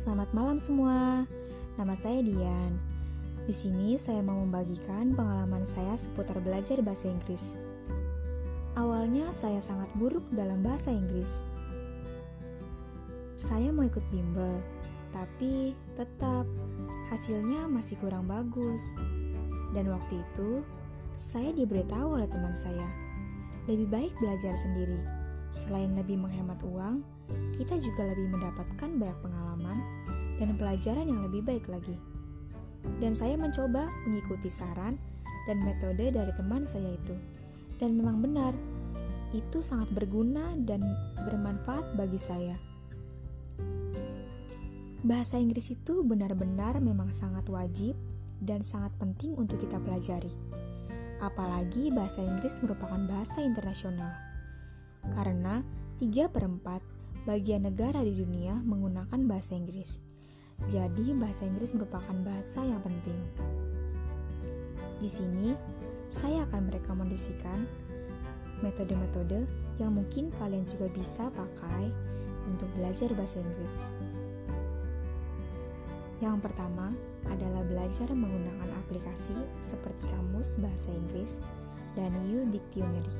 selamat malam semua. Nama saya Dian. Di sini saya mau membagikan pengalaman saya seputar belajar bahasa Inggris. Awalnya saya sangat buruk dalam bahasa Inggris. Saya mau ikut bimbel, tapi tetap hasilnya masih kurang bagus. Dan waktu itu, saya diberitahu oleh teman saya, lebih baik belajar sendiri. Selain lebih menghemat uang, kita juga lebih mendapatkan banyak pengalaman dan pelajaran yang lebih baik lagi. Dan saya mencoba mengikuti saran dan metode dari teman saya itu. Dan memang benar, itu sangat berguna dan bermanfaat bagi saya. Bahasa Inggris itu benar-benar memang sangat wajib dan sangat penting untuk kita pelajari. Apalagi bahasa Inggris merupakan bahasa internasional. Karena 3 per 4 bagian negara di dunia menggunakan bahasa Inggris. Jadi, bahasa Inggris merupakan bahasa yang penting. Di sini, saya akan merekomendasikan metode-metode yang mungkin kalian juga bisa pakai untuk belajar bahasa Inggris. Yang pertama adalah belajar menggunakan aplikasi seperti Kamus Bahasa Inggris dan U Dictionary.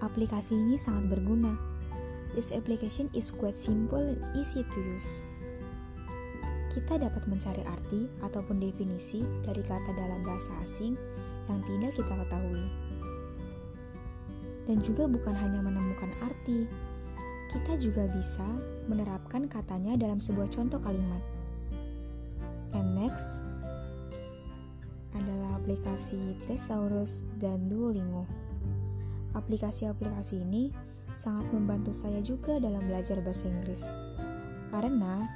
Aplikasi ini sangat berguna This application is quite simple and easy to use. Kita dapat mencari arti ataupun definisi dari kata dalam bahasa asing yang tidak kita ketahui. Dan juga bukan hanya menemukan arti, kita juga bisa menerapkan katanya dalam sebuah contoh kalimat. And next adalah aplikasi Thesaurus dan Duolingo. Aplikasi-aplikasi ini sangat membantu saya juga dalam belajar bahasa Inggris. Karena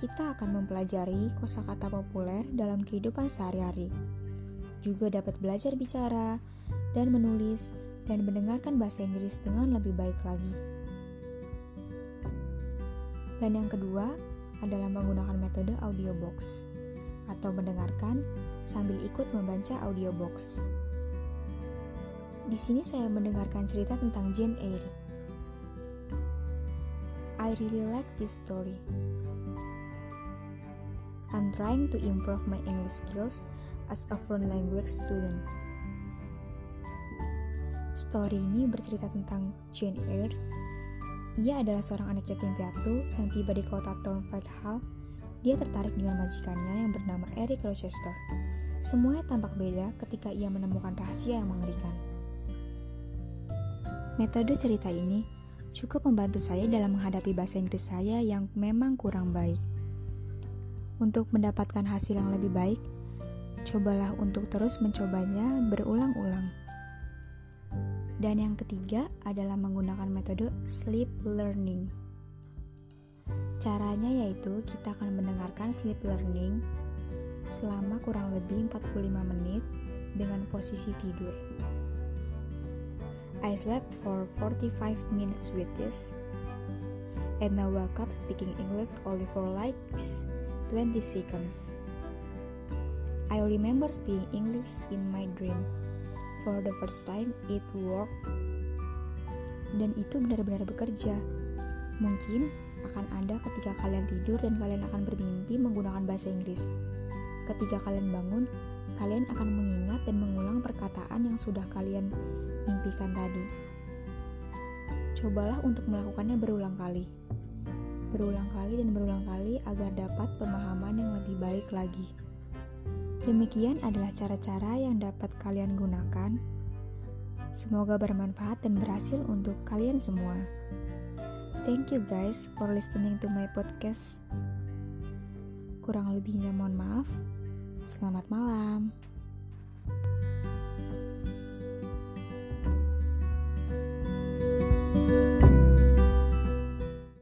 kita akan mempelajari kosakata populer dalam kehidupan sehari-hari. Juga dapat belajar bicara dan menulis dan mendengarkan bahasa Inggris dengan lebih baik lagi. Dan yang kedua adalah menggunakan metode audiobox atau mendengarkan sambil ikut membaca audiobox. Di sini saya mendengarkan cerita tentang Jane Eyre I really like this story. I'm trying to improve my English skills as a foreign language student. Story ini bercerita tentang Jane Eyre. Ia adalah seorang anak yatim piatu yang tiba di kota Thornfield Hall. Dia tertarik dengan majikannya yang bernama Eric Rochester. Semuanya tampak beda ketika ia menemukan rahasia yang mengerikan. Metode cerita ini cukup membantu saya dalam menghadapi bahasa Inggris saya yang memang kurang baik. Untuk mendapatkan hasil yang lebih baik, cobalah untuk terus mencobanya berulang-ulang. Dan yang ketiga adalah menggunakan metode sleep learning. Caranya yaitu kita akan mendengarkan sleep learning selama kurang lebih 45 menit dengan posisi tidur. I slept for 45 minutes with this, and I woke up speaking English only for like 20 seconds. I remember speaking English in my dream. For the first time, it worked. Dan itu benar-benar bekerja. Mungkin akan ada ketika kalian tidur dan kalian akan bermimpi menggunakan bahasa Inggris. Ketika kalian bangun, kalian akan mengingat dan mengulang perkataan yang sudah kalian mimpikan tadi. Cobalah untuk melakukannya berulang kali. Berulang kali dan berulang kali agar dapat pemahaman yang lebih baik lagi. Demikian adalah cara-cara yang dapat kalian gunakan. Semoga bermanfaat dan berhasil untuk kalian semua. Thank you guys for listening to my podcast. Kurang lebihnya mohon maaf. Selamat malam.